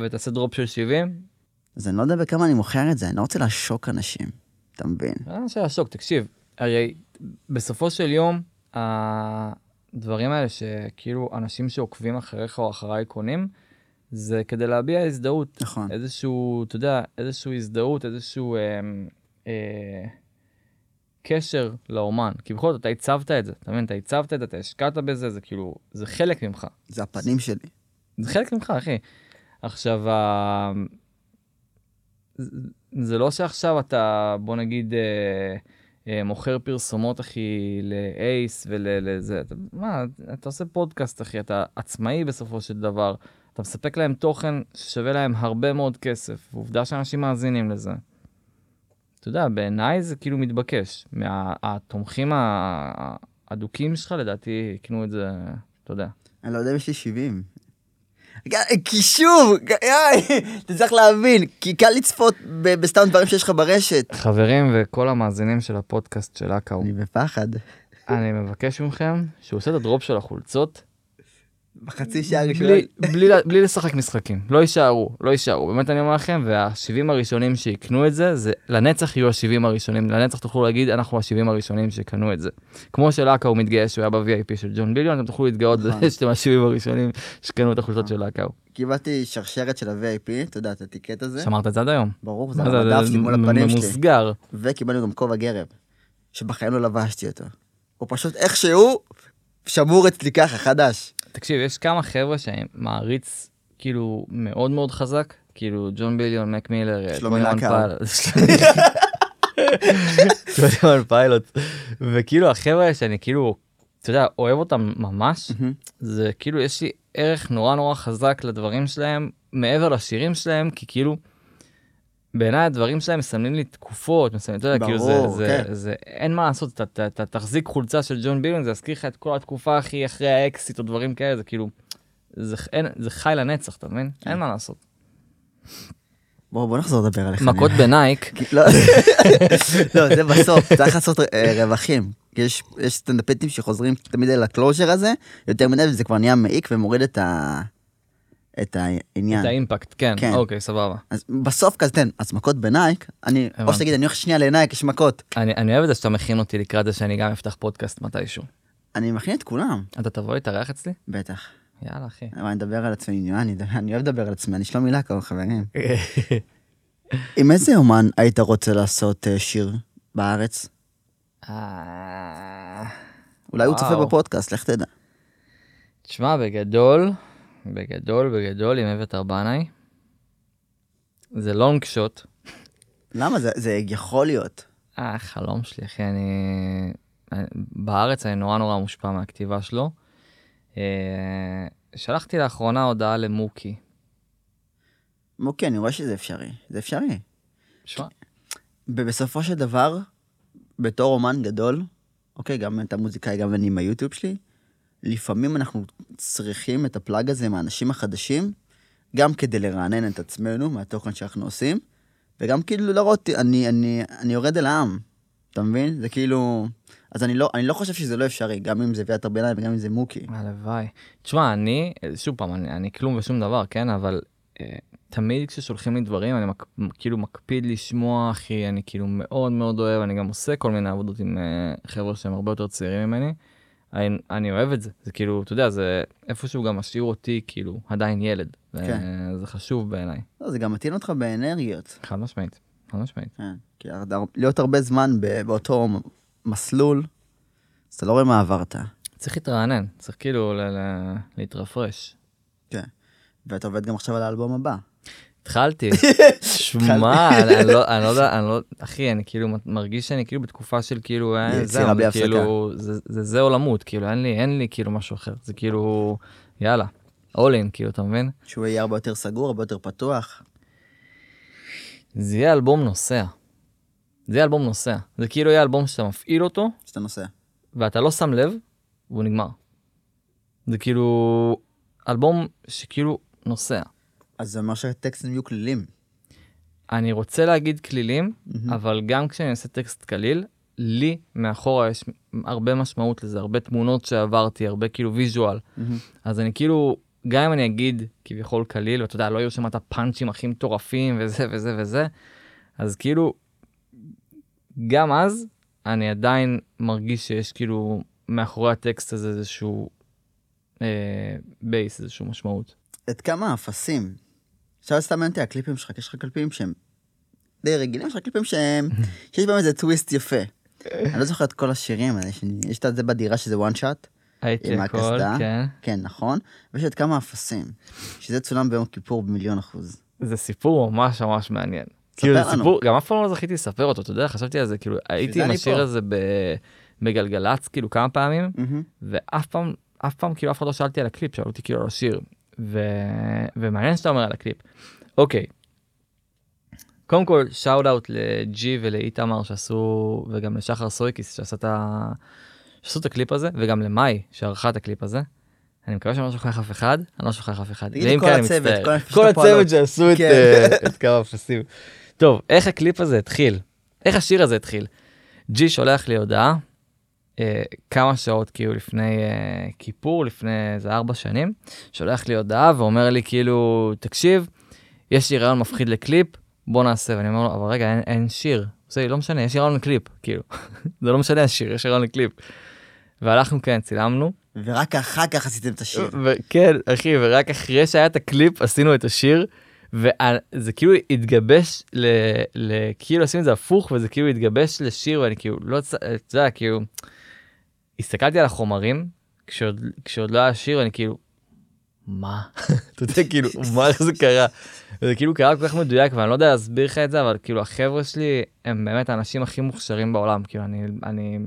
ותעשה דרופ של 70. אז אני לא יודע בכמה אני מוכר את זה, אני לא רוצה לעשוק אנשים, אתה מבין? אה, שאלה שוק, תקשיב, הרי בסופו של יום, הדברים האלה שכאילו אנשים שעוקבים אחריך או אחריי קונים, זה כדי להביע הזדהות. נכון. איזשהו, אתה יודע, איזשהו הזדהות, איזשהו אה, אה, קשר לאומן. כי בכל זאת, אתה הצבת את זה, אתה מבין? אתה הצבת את זה, אתה השקעת בזה, זה כאילו, זה חלק ממך. זה הפנים שלי. זה חלק ממך, אחי. עכשיו, ה- זה- לא שעכשיו אתה, בוא נגיד, אה, אה, מוכר פרסומות, אחי, לאייס ולזה. אתה, מה, אתה עושה פודקאסט, אחי, אתה עצמאי בסופו של דבר. אתה מספק להם תוכן ששווה להם הרבה מאוד כסף. עובדה שאנשים מאזינים לזה. אתה יודע, בעיניי זה כאילו מתבקש. מהתומכים האדוקים שלך, לדעתי, יקנו את זה, אתה יודע. אני לא יודע אם יש לי 70. ג- כי שוב, אתה צריך להבין, כי קל לצפות בסתם דברים שיש לך ברשת. חברים וכל המאזינים של הפודקאסט של אקאו, אני בפחד. אני מבקש מכם שהוא עושה את הדרופ של החולצות בחצי שעה הראשונה. בלי, בלי, בלי לשחק משחקים, לא יישארו, לא יישארו, באמת אני אומר לכם, וה-70 הראשונים שיקנו את זה, זה לנצח יהיו ה-70 הראשונים, לנצח תוכלו להגיד, אנחנו ה-70 הראשונים שקנו את זה. כמו שלאקאו מתגאה שהוא היה ב-VIP של ג'ון ביליון, אתם תוכלו להתגאות נכון. בזה שאתם ה-70 הראשונים שקנו את החולצות של לאקאו. קיבלתי שרשרת של ה-VIP, אתה יודע, את הטיקט הזה. שמרת את זה עד היום. ברור, זה על המדף שלי מול הפנים שלי. ממוסגר. וקיבלנו גם כובע גרב, שבחיים לא לבשתי אותו. הוא פשוט איכשהו שמור אצלי ככה, חדש. תקשיב, יש כמה חבר'ה שאני מעריץ כאילו מאוד מאוד חזק, כאילו ג'ון ביליון, מק מילר, שלומי 21 לקאו. פיילוט. 21 פיילוט. וכאילו החבר'ה שאני כאילו, אתה יודע, אוהב אותם ממש, זה כאילו יש לי ערך נורא נורא חזק לדברים שלהם, מעבר לשירים שלהם, כי כאילו, בעיניי הדברים שלהם מסמלים לי תקופות, מסמלים, אתה יודע, כאילו זה, זה, כן. זה, אין מה לעשות, אתה, אתה, אתה תחזיק חולצה של ג'ון בליון, זה יזכיר לך את כל התקופה הכי אחרי האקסיט או דברים כאלה, זה כאילו, זה, אין, זה חי לנצח, אתה מבין? כן. אין מה לעשות. בוא, בוא נחזור לדבר עליך. מכות. בנייק, לא, לא, זה בסוף, צריך לעשות אה, רווחים. יש יש סטנדאפיסטים שחוזרים תמיד אל ה closure הזה, יותר מדי, וזה כבר נהיה מעיק ומוריד את ה... את העניין. את האימפקט, כן, כן. אוקיי, סבבה. אז בסוף כזה, תן, אז מכות בנייק, אני, או הבנתי. שתגיד, אני הולך שנייה לנייק, יש מכות. אני, אני אוהב את זה שאתה מכין אותי לקראת זה שאני גם אפתח פודקאסט מתישהו. אני מכין את כולם, אתה תבוא להתארח אצלי? בטח. יאללה, אחי. אבל אני אדבר על עצמי, אני, אני, אני אוהב לדבר על עצמי, אני שלומי לקו, חברים. עם איזה אומן היית רוצה לעשות אה, שיר בארץ? אה, אולי הוא צופה. בפודקאסט, לך תדע. תשמע, בגדול, בגדול, בגדול, עם אביתר בנאי. זה לונג שוט. למה? זה, זה יכול להיות. אה, חלום שלי, אחי, אני... אני- בארץ אני נורא נורא מושפע מהכתיבה שלו. אה, שלחתי לאחרונה הודעה למוקי. אוקיי, אני רואה שזה אפשרי. זה אפשרי. שמע, ובסופו של דבר, בתור אומן גדול, אוקיי, גם אתה מוזיקאי, גם אני עם היוטיוב שלי, לפעמים אנחנו צריכים את הפלאג הזה מהאנשים החדשים, גם כדי לרענן את עצמנו מהתוכן שאנחנו עושים, וגם כאילו להראות, אני, אני, אני יורד אל העם, אתה מבין? זה כאילו... אז אני לא, אני לא חושב שזה לא אפשרי, גם אם זה ויתר ביניים וגם אם זה מוקי. הלוואי. תשמע, אני, שוב פעם, אני, אני כלום ושום דבר, כן? אבל אה, תמיד כששולחים לי דברים, אני מק, כאילו מקפיד לשמוע, אחי, אני כאילו מאוד מאוד אוהב, אני גם עושה כל מיני עבודות עם אה, חבר'ה שהם הרבה יותר צעירים ממני. אני, אני אוהב את זה, זה כאילו, אתה יודע, זה איפשהו גם משאיר אותי כאילו עדיין ילד. כן. זה חשוב בעיניי, לא, זה גם מטעין אותך באנרגיות. חד משמעית, חד משמעית. כן, כי להיות הרבה זמן באותו מסלול, אז אתה לא רואה מה עברת. צריך להתרענן, צריך כאילו ל- ל- להתרפרש. כן. ואתה עובד גם עכשיו על האלבום הבא. התחלתי. שמע, אני לא, אני לא יודע, אני לא, אחי, אני כאילו מרגיש שאני כאילו בתקופה של כאילו, אה, יצירה בלי הפסקה. כאילו, זה זה זה או למות, כאילו, אין לי, אין לי כאילו משהו אחר, זה כאילו, יאללה, all in, כאילו, אתה מבין? שהוא יהיה הרבה יותר סגור, הרבה יותר פתוח. זה יהיה אלבום נוסע. זה יהיה אלבום נוסע. זה כאילו יהיה אלבום שאתה מפעיל אותו, שאתה נוסע. ואתה לא שם לב, והוא נגמר. זה כאילו, אלבום שכאילו נוסע. אז זה אומר שהטקסטים יהיו כלילים. אני רוצה להגיד כלילים, מהמם. אבל גם כשאני עושה טקסט קליל, לי מאחורה יש הרבה משמעות לזה, הרבה תמונות שעברתי, הרבה כאילו visual. מהמם. אז אני כאילו, גם אם אני אגיד כביכול קליל, ואתה יודע, לא יהיו שם את הפאנצ'ים הכי מטורפים וזה וזה וזה, אז כאילו, גם אז, אני עדיין מרגיש שיש כאילו מאחורי הטקסט הזה איזשהו אה, base, איזשהו משמעות. את כמה אפסים. עכשיו סתם מעניין אותי הקליפים שלך, כי יש לך קליפים שהם די רגילים, יש לך קליפים שהם, שיש בהם איזה טוויסט יפה. אני לא זוכר את כל השירים יש את זה בדירה שזה one shot, הייתי עם הכל. כן. כן, נכון, ויש את כמה אפסים, שזה צולם ביום כיפור במיליון אחוז. זה סיפור ממש ממש מעניין. כאילו זה. סיפור, גם אף פעם לא זכיתי לספר אותו, אתה יודע, חשבתי על זה, כאילו הייתי עם השיר. הזה בגלגלצ, כאילו כמה פעמים. ואף פעם, אף פעם כאילו אף אחד לא שאל אותי על הקליפ, שאלו אותי כאילו על השיר, ו... ומעניין שאתה אומר על הקליפ. אוקיי, קודם כל shout out לג'י ולאיתמר שעשו, וגם לשחר סויקיס שעשה את ה... שעשו את הקליפ הזה, וגם למאי שערכה את הקליפ הזה. אני מקווה שאני לא שוכח אף אחד, אני לא שוכח אף אחד. תגיד כל כן, אני הצוות. כל כל. הצוות שעשו את, כן. אה, את כמה אפסים. טוב, איך הקליפ הזה התחיל? איך השיר הזה התחיל? ג'י שולח לי הודעה, אה, כמה שעות כאילו לפני אה, כיפור, לפני איזה ארבע שנים, שולח לי הודעה ואומר לי כאילו, תקשיב, יש לי רעיון מפחיד לקליפ, בוא נעשה, ואני אומר לו, אבל רגע, אין, אין שיר. לי, לא משנה, יש לי רעיון לקליפ, כאילו, זה לא משנה השיר, יש לי רעיון לקליפ. והלכנו, כן, צילמנו, ורק אחר כך עשיתם את השיר. וכן, אחי, ורק אחרי שהיה את הקליפ עשינו את השיר, וזה כאילו התגבש ל... ל... כאילו עשינו את זה הפוך, וזה כאילו התגבש לשיר, ואני כאילו, לא, צ- אתה יודע, כאילו, הסתכלתי על החומרים, כשעוד, כשעוד לא היה שיר, ואני כאילו, מה? אתה יודע, כאילו, מה, איך זה קרה? וזה כאילו קרה כל כך מדויק, ואני לא יודע להסביר לך את זה, אבל כאילו, החבר'ה שלי הם באמת האנשים הכי מוכשרים בעולם, כאילו, אני, אני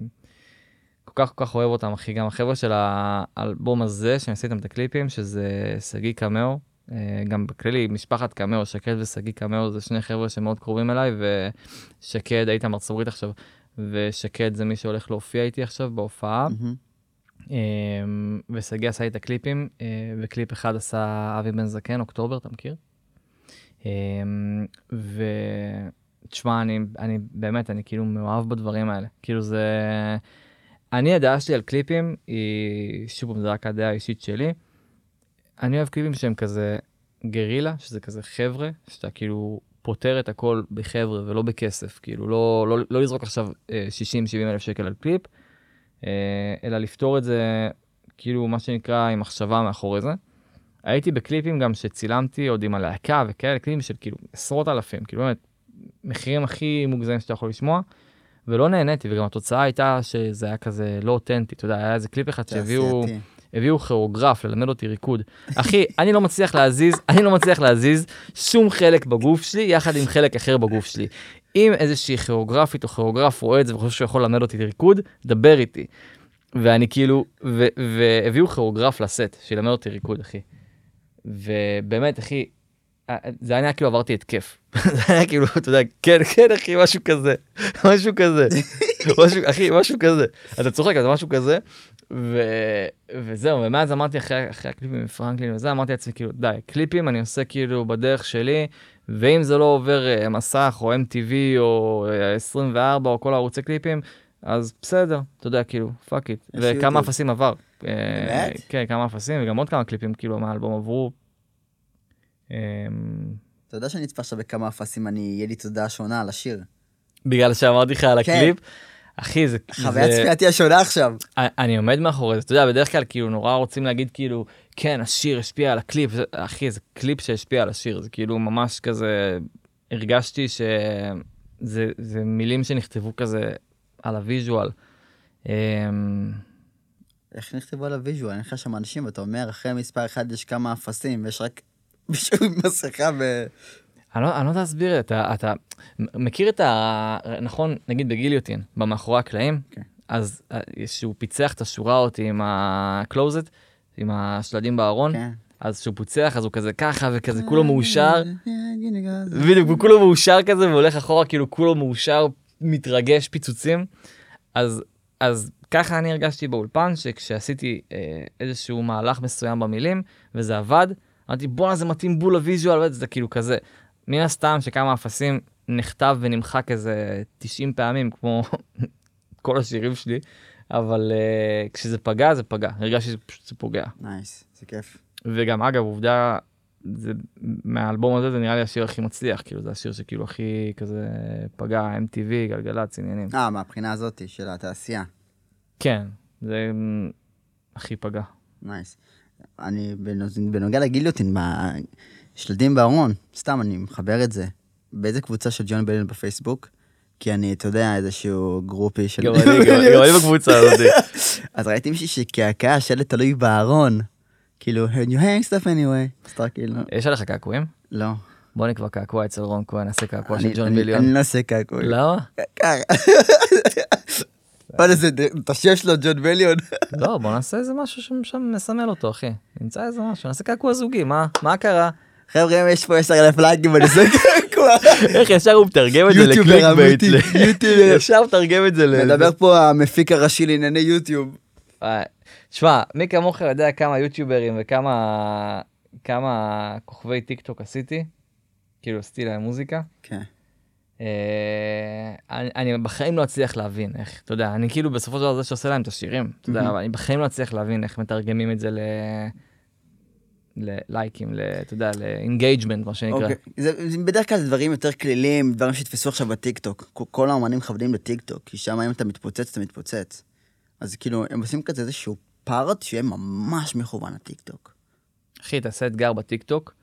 כל כך כל כך אוהב אותם, אחי, גם החבר'ה של האלבום הזה, שאני עושה איתם את הקליפים, שזה שגיא קמאו, אה, גם בכללי, משפחת קמאו, שקד ושגיא קמאו זה שני חבר'ה שמאוד קרובים אליי, ושקד, היית מארצות עכשיו, ושקד זה מי שהולך להופיע איתי עכשיו בהופעה. אמ, ושגיא עשה לי את הקליפים, אה, וקליפ אחד עשה אבי בן זקן, אוקטובר, אתה מכיר? אמ, ותשמע, אני, אני באמת, אני כאילו מאוהב בדברים האלה. כאילו זה... אני, הדעה שלי על קליפים היא, שוב זה רק הדעה האישית שלי. אני אוהב קליפים שהם כזה גרילה, שזה כזה חבר'ה, שאתה כאילו פותר את הכל בחבר'ה ולא בכסף. כאילו, לא, לא, לא לזרוק עכשיו 60-70 אלף שקל על קליפ, אה, אלא לפתור את זה, כאילו, מה שנקרא, עם מחשבה מאחורי זה. הייתי בקליפים גם שצילמתי עוד עם הלהקה וכאלה, קליפים של כאילו עשרות אלפים, כאילו באמת, מחירים הכי מוגזמים שאתה יכול לשמוע, ולא נהניתי, וגם התוצאה הייתה שזה היה כזה לא אותנטי, אתה יודע, היה איזה קליפ אחד שהביאו. הביאו כירוגרף ללמד אותי ריקוד. אחי, אני לא מצליח להזיז, אני לא מצליח להזיז שום חלק בגוף שלי יחד עם חלק אחר בגוף שלי. אם איזושהי כירוגרפית או כירוגרף רואה את זה וחושב שהוא יכול ללמד אותי ריקוד, דבר איתי. ואני כאילו, ו- והביאו כירוגרף לסט, שילמד אותי ריקוד, אחי. ובאמת, אחי, אה, זה היה כאילו עברתי התקף. זה היה כאילו, אתה יודע, כן, כן, אחי, משהו כזה, משהו כזה, משהו, אחי, משהו כזה. אתה צוחק, אז משהו כזה, ו... וזהו, ומאז אמרתי אחרי, אחרי הקליפים עם פרנקלין וזה, אמרתי לעצמי, כאילו, די, קליפים אני עושה כאילו בדרך שלי, ואם זה לא עובר אה, מסך או MTV או אה, 24 או כל הערוצי קליפים, אז בסדר, אתה יודע, כאילו, fuck it. וכמה יוטיוב. אפסים עבר. אה, באמת? כן, כמה אפסים, וגם עוד כמה קליפים כאילו מהאלבום עברו. אמ, אתה יודע שאני אצפה עכשיו בכמה אפסים, אני, יהיה לי תודעה שונה על השיר. בגלל שאמרתי לך על כן. אחי, זה... חוויית זה- צפייתי השונה עכשיו. אני- אני עומד מאחורי זה, אתה יודע, בדרך כלל כאילו נורא רוצים להגיד כאילו, כן, השיר השפיע על הקליפ, זה- אחי, זה קליפ שהשפיע על השיר, זה כאילו ממש כזה, הרגשתי שזה זה מילים שנכתבו כזה על ה visual. אמ, איך נכתבו על ה visual? אין לך שם אנשים, ואתה אומר, אחרי מספר אחד יש כמה אפסים, ויש רק מישהו עם מסכה ו... אני לא, אני לא יודע להסביר, אתה, אתה מכיר את ה... נכון, נגיד ב Guillotine, במאחורי הקלעים, כן. אז אה, שהוא פיצח את השורה אותי עם ה closet, עם השלדים בארון, כן. אז כשהוא פיצח אז הוא כזה ככה וכזה כולו מאושר, בדיוק, הוא כולו מאושר כזה והולך אחורה כאילו כולו מאושר, מתרגש פיצוצים. אז, אז ככה אני הרגשתי באולפן, שכשעשיתי אה, איזשהו מהלך מסוים במילים, וזה עבד, אמרתי בואנה זה מתאים בול ל visual, וזה כאילו כזה. מן הסתם שכמה אפסים נכתב ונמחק איזה 90 פעמים, כמו כל השירים שלי, אבל אה, כשזה פגע, זה פגע. הרגשתי שפשוט זה פוגע. nice, זה כיף. וגם, אגב, עובדה, זה, מהאלבום הזה זה נראה לי השיר הכי מצליח, כאילו, זה השיר שכאילו הכי כזה פגע, MTV, גלגלצ, עניינים. אה, מהבחינה הזאת של התעשייה. כן, זה מ, הכי פגע. nice. אני, בנוג- בנוגע ל Guillotine, בשלדים בארון, סתם, אני מחבר את זה. באיזה קבוצה של ג'ון בליון בפייסבוק? כי אני, אתה יודע, איזשהו גרופי של... גם אני, גם אני בקבוצה הזאת. אז ראיתי מישהי שקעקע שלד תלוי בארון. כאילו, when you hang stuff anyway. אתה כאילו, יש עליך קעקועים? לא. בוא נקבע קעקוע אצל רון כהן, נעשה קעקוע של ג'ון בליון. אני לא עושה קעקוע. למה? מה זה, את השם שלו, ג'ון בליון? לא, בוא נעשה איזה משהו ששם מסמל אותו, אחי. נמצא איזה משהו, נעשה קעקוע זוגי, מה מה קרה? חבר'ה, יש פה 10 אלף לייקים, אני עושה קעקוע. איך ישר הוא מתרגם את זה ל clickbait. יוטיובר. ישר מתרגם את זה ל... מדבר פה המפיק הראשי לענייני יוטיוב. אה, שמע, מי כמוך יודע כמה יוטיוברים וכמה כמה כוכבי טיק טוק עשיתי, כאילו עשיתי להם מוזיקה. כן. אה, אני, אני בחיים לא אצליח להבין איך, אתה יודע, אני כאילו בסופו של דבר זה שעושה להם את השירים, אתה יודע. אבל אני בחיים לא אצליח להבין איך מתרגמים את זה ל... ללייקים, אתה יודע, ל engagement, מה שנקרא. אוקיי. זה זה בדרך כלל דברים יותר כליליים, דברים שהתפסו עכשיו בטיקטוק. כל- כל האמנים מכבדים בטיקטוק, כי שם אם אתה מתפוצץ, אתה מתפוצץ. אז כאילו, הם עושים כזה איזשהו part שיהיה ממש מכוון לטיקטוק. אחי, תעשה אתגר בטיקטוק,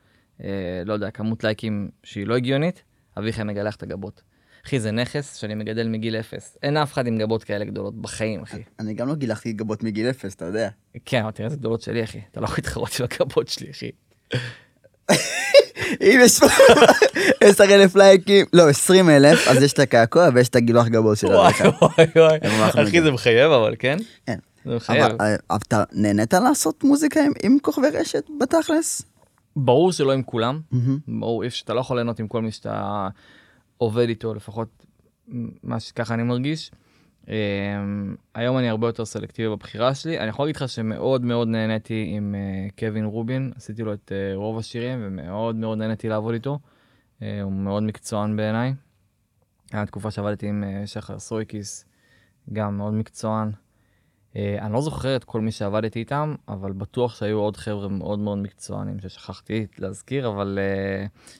אה, לא יודע, כמות לייקים שהיא לא הגיונית, אביחי מגלח את הגבות. אחי, זה נכס שאני מגדל מגיל אפס. אין אף אחד עם גבות כאלה גדולות בחיים, אחי. אני גם לא גילחתי גבות מגיל אפס, אתה יודע. כן, אבל תראה איזה גדולות שלי, אחי. אתה לא יכול להתחרות עם הגבות שלי, אחי. אם יש פה 10 אלף לייקים, לא, 20 אלף, אז יש את הקעקוע ויש את הגילוח גבות של וואי הרקע. וואי וואי. אחי, זה מחייב אבל, כן? כן. זה מחייב. אבל אה, אתה נהנית לעשות מוזיקה עם- כוכבי רשת בתכלס? ברור שלא עם כולם. ברור, אי אפשר- אתה לא יכול ליהנות עם כל מי שאתה עובד איתו, לפחות מה שככה אני מרגיש. Um, היום אני הרבה יותר סלקטיבי בבחירה שלי. אני יכול להגיד לך שמאוד מאוד נהניתי עם uh, קווין רובין, עשיתי לו את uh, רוב השירים ומאוד מאוד נהניתי לעבוד איתו. Uh, הוא מאוד מקצוען בעיניי. היה תקופה שעבדתי עם uh, שחר סויקיס, גם מאוד מקצוען. Uh, אני לא זוכר את כל מי שעבדתי איתם, אבל בטוח שהיו עוד חבר'ה מאוד מאוד מקצוענים ששכחתי להזכיר, אבל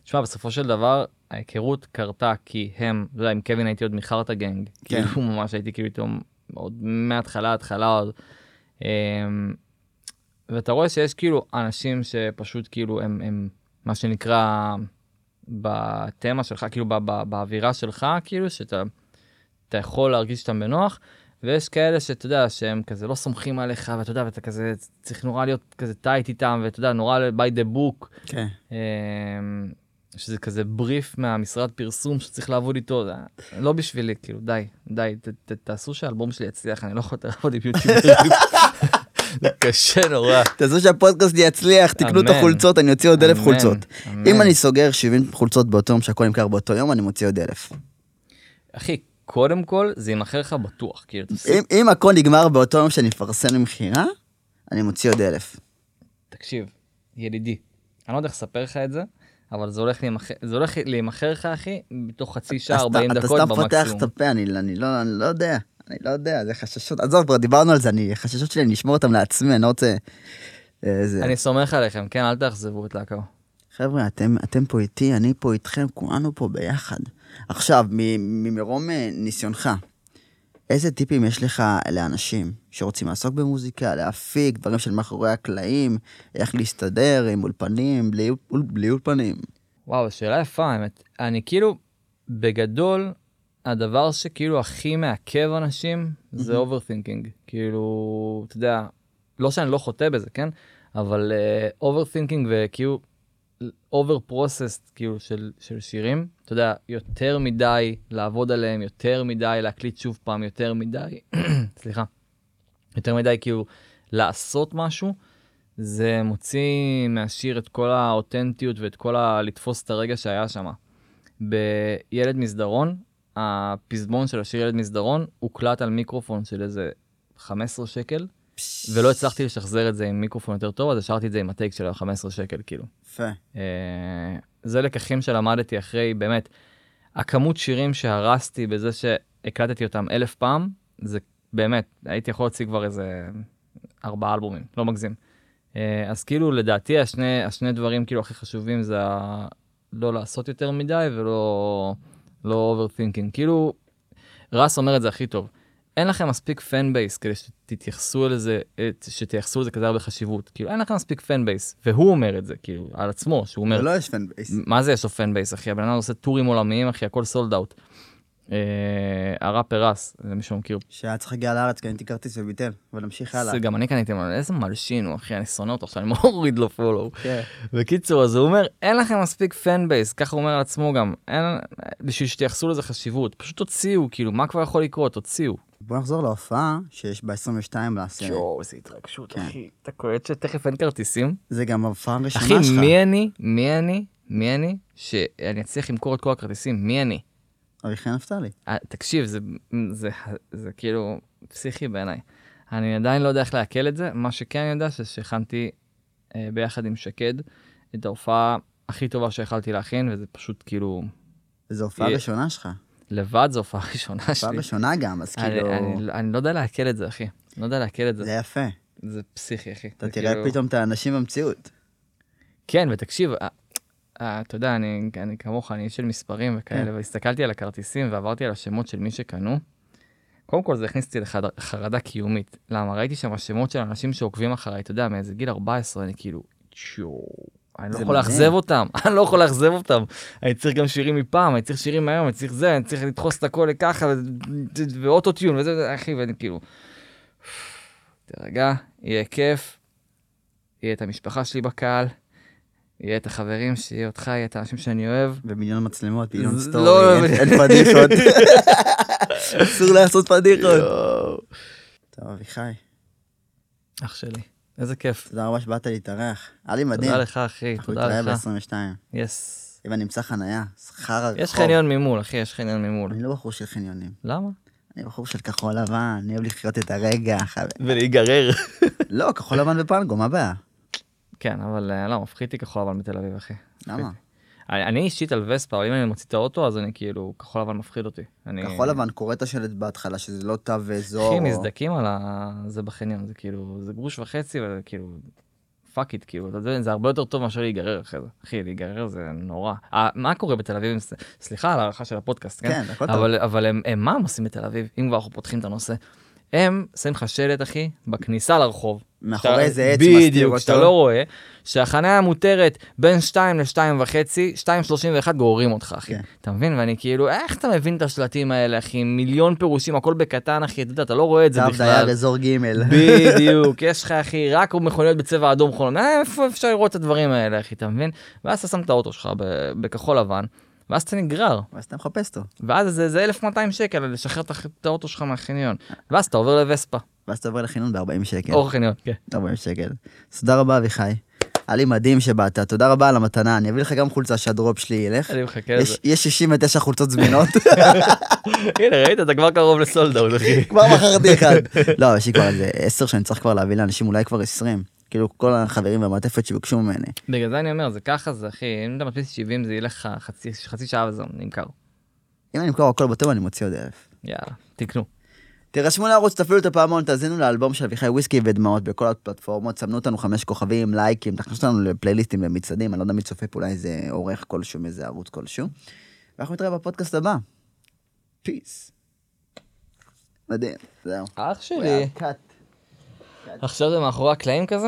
תשמע, בסופו של דבר, ההיכרות קרתה כי הם, אתה יודע, עם קווין הייתי עוד מחרטה גנג, כן. כאילו ממש הייתי כאילו איתו עוד מההתחלה, התחלה עוד. Um, ואתה רואה שיש כאילו אנשים שפשוט כאילו הם, הם מה שנקרא בתמה שלך, כאילו ב- ב- באווירה שלך, כאילו שאתה אתה יכול להרגיש אותם בנוח, ויש כאלה שאתה יודע שהם כזה לא סומכים עליך, ואתה יודע, ואתה כזה צריך נורא להיות כזה טייט איתם, ואתה יודע, נורא by the book, כן. אמ, שזה כזה בריף מהמשרד פרסום שצריך לעבוד איתו, זה לא בשבילי, כאילו, די, די, ת, ת, תעשו שהאלבום שלי יצליח, אני לא יכול יותר לעבוד עם יוטיוברים. קשה נורא. תעשו שהפודקאסט יצליח, תקנו את. החולצות, אני אוציא עוד אלף חולצות. אם אני סוגר 70 חולצות באותו יום שהכל נמכר באותו יום, אני מוציא עוד אלף. אחי, קודם כל, זה יימכר לך בטוח, כאילו, תפסיק, אם- אם הכל נגמר באותו יום שאני מפרסם למכירה, אני מוציא עוד אלף. תקשיב, ידידי, אני לא יודע איך לספר לך את זה, אבל זה הולך להימכר, לך, אחי, בתוך חצי שעה, אתה- 40 אתה דקות סתם פותח את במקסימום. הפה, אני אני לא אני לא יודע. אני לא יודע, זה חששות. עזוב, כבר דיברנו על זה, אני, חששות שלי, אני אשמור אותם לעצמי, אני לא רוצה... אה, זה. אני סומך עליכם, כן, אל תאכזבו את להקו. חבר'ה, אתם, אתם פה איתי, אני פה איתכם, כולנו פה ביחד. עכשיו, ממרום אה, ניסיונך, איזה טיפים יש לך לאנשים שרוצים לעסוק במוזיקה, להפיק, דברים של מאחורי הקלעים, איך להסתדר עם אולפנים, בלי, אול- בלי אולפנים? וואו, שאלה יפה, האמת. אני כאילו, בגדול, הדבר שכאילו הכי מעכב אנשים זה. overthinking. כאילו, אתה יודע, לא שאני לא חוטא בזה, כן? אבל overthinking וכאילו over processed כאילו של, של שירים, אתה יודע, יותר מדי לעבוד עליהם, יותר מדי להקליט שוב פעם, יותר מדי, סליחה, יותר מדי כאילו לעשות משהו, זה מוציא מהשיר את כל האותנטיות ואת כל ה... לתפוס את הרגע שהיה שם. בילד מסדרון, הפזמון של השיר ילד מסדרון הוקלט על מיקרופון של איזה 15 שקל, ולא הצלחתי לשחזר את זה עם מיקרופון יותר טוב, אז השארתי את זה עם הטייק של ה-15 שקל, כאילו. יפה. אה, זה לקחים שלמדתי אחרי, באמת, הכמות שירים שהרסתי בזה שהקלטתי אותם אלף פעם, זה באמת, הייתי יכול להוציא כבר איזה ארבעה אלבומים, לא מגזים. אה, אז כאילו, לדעתי, השני, השני דברים כאילו הכי חשובים זה. לא לעשות יותר מדי ולא לא overthinking. כאילו, רס אומר את זה הכי טוב. אין לכם מספיק fan base כדי שתתייחסו לזה, אה, שתייחסו לזה כזה הרבה חשיבות. כאילו, אין לכם מספיק fan base, והוא אומר את זה, כאילו, על עצמו, שהוא אומר, ולו יש fan base. מה זה יש לו fan base, אחי? הבן אדם עושה טורים עולמיים, אחי, הכל sold out. הראפר רס, למי שמכיר. שהיה צריך להגיע לארץ, קניתי כרטיס וביטל, אבל נמשיך הלאה. זה גם אני קניתי, ממנו, איזה מלשין הוא, אחי, אני שונא אותו עכשיו, אני מוריד לו follow. כן. בקיצור, אז הוא אומר, אין לכם מספיק fan base, ככה הוא אומר על עצמו גם, בשביל שתייחסו לזה חשיבות, פשוט תוציאו, כאילו, מה כבר יכול לקרות? תוציאו. בוא נחזור להופעה שיש ב-22 לעשירי. יואו, איזה התרגשות, כן. אחי. אתה קולט שתכף אין כרטיסים? זה גם ההופעה הראשונה אחי, שלך. מי אני, מי אני, מי אני, שאני אצליח למכור את כל הכרטיסים, מי אני? אביחי נפתלי. אה, תקשיב, זה, זה, זה כאילו פסיכי בעיניי. אני עדיין לא יודע איך לעכל את זה, מה שכן אני יודע זה שהכנתי אה, ביחד עם שקד את ההופעה הכי טובה שיכלתי להכין, וזה פשוט כאילו, זו הופעה ראשונה שלך. לבד זו הופעה ראשונה הופעה שלי. ראשונה גם, אז אני, כאילו... אני, אני לא יודע לעכל את זה, אחי. לא יודע לעכל את זה. זה יפה. זה פסיכי, אחי. אתה תראה כאילו- פתאום את האנשים במציאות. כן, ותקשיב, אתה יודע, אני, אני כמוך, אני איש של מספרים וכאלה, כן. והסתכלתי על הכרטיסים ועברתי על השמות של מי שקנו. קודם כל זה הכניס אותי לחרדה קיומית. למה? ראיתי שם שמות של אנשים שעוקבים אחריי, אתה יודע, מאיזה גיל 14, אני כאילו, צ'ו, אני לא יכול. לאכזב אותם, אני לא יכול לאכזב אותם. אני צריך גם שירים מפעם, אני צריך שירים מהיום, אני צריך זה, אני צריך לדחוס את הכל לככה, ו- ואוטו טיון, וזה, אחי, ואני כאילו, תירגע, יהיה כיף, יהיה את המשפחה שלי בקהל, יהיה את החברים שלי, אותך, יהיה את האנשים שאני אוהב. ומיליון מצלמות, מיליון סטורי, לא, אין- פדיחות. אסור לעשות פדיחות. טוב, אביחי, אח שלי. איזה כיף. תודה רבה שבאת להתארח. היה לי מדהים. תודה לך, אחי, אנחנו תודה נתראה לך. ב-22. יס. אם אני אמצא חנייה, חרא רחוב. יש חניון ממול, אחי, יש חניון ממול. אני לא בחור של חניונים. למה? אני בחור של כחול לבן, אני אוהב לחיות את הרגע. ולהיגרר. לא, כחול לבן בפנגו, מה הבעיה? כן, אבל אה, לא, מפחיד אותי כחול לבן בתל אביב, אחי. למה? אני אני אישית על וספה, אם אני מוציא את האוטו, אז אני כאילו, כחול לבן מפחיד אותי. אני... כחול לבן קורא את השלט בהתחלה, שזה לא תו אזור. אחי, או- מזדקים על ה... זה בחניון, זה כאילו, זה גרוש וחצי, וזה כאילו, fuck it, כאילו, אתה יודע, זה הרבה יותר טוב מאשר להיגרר אחרי זה. אחי, להיגרר זה נורא. אה, מה קורה בתל אביב? סליחה על הערכה של הפודקאסט, כן? כן, הכל טוב. אבל, אבל הם, הם, מה הם עושים בתל אביב, אם כבר אנחנו פותחים את הנושא? הם שמים לך שלט, אחי, בכניסה לרחוב. מאחורי איזה עץ מסתיר בדיוק, שאתה אותו. לא רואה, שהחניה מותרת בין 2 ל-2 וחצי, 2.31 גוררים אותך, אחי. כן. אתה מבין? ואני כאילו, איך אתה מבין את השלטים האלה, אחי? מיליון פירושים, הכל בקטן, אחי, אתה יודע, אתה לא רואה את זה בכלל. דייר אזור ג'. בדיוק, יש לך אחי, רק מכוניות בצבע אדום חולון, אה, איפה אפשר לראות את הדברים האלה אחי, אתה מבין? ואז אתה שם את האוטו שלך בכחול לבן, ואז אתה נגרר, ואז אתה מחפש אותו. ואז זה, זה 1200 שקל לשחרר את האוטו שלך מהחניון, ואז אתה עובר לווספה, ואז אתה עובר לחינון ב-40 שקל. אור חניון, כן. 40 שקל. אז תודה רבה אביחי. היה לי מדהים שבאת, תודה רבה על המתנה, אני אביא לך גם חולצה שהדרופ שלי ילך. אני מחכה לזה. יש- יש 69 חולצות זמינות, הנה ראית, אתה כבר קרוב לסולדאון אחי. כבר מכרתי אחד. לא, יש לי כבר איזה 10 שאני צריך כבר להביא לאנשים, אולי כבר 20. כאילו כל החברים והמעטפת שביקשו ממני. בגלל זה אני אומר, זה ככה זה אחי, אם אתה מדפיס 70 זה ילך לך חצי- חצי שעה וזה נמכר. אם אני אמכור הכל בטוב אני מוציא עוד אלף. יאללה, תקנו. תירשמו לערוץ, תפעילו את הפעמון, תאזינו לאלבום של אביחי וויסקי ודמעות בכל הפלטפורמות, סמנו אותנו חמש כוכבים, לייקים, תכניסו אותנו לפלייליסטים למצעדים, אני לא יודע מי צופה פה, אולי איזה עורך כלשהו מאיזה ערוץ כלשהו. ואנחנו נתראה בפודקאסט הבא. פיס. מדהים, זהו. אח שלי. עכשיו זה מאחורי הקלעים כזה?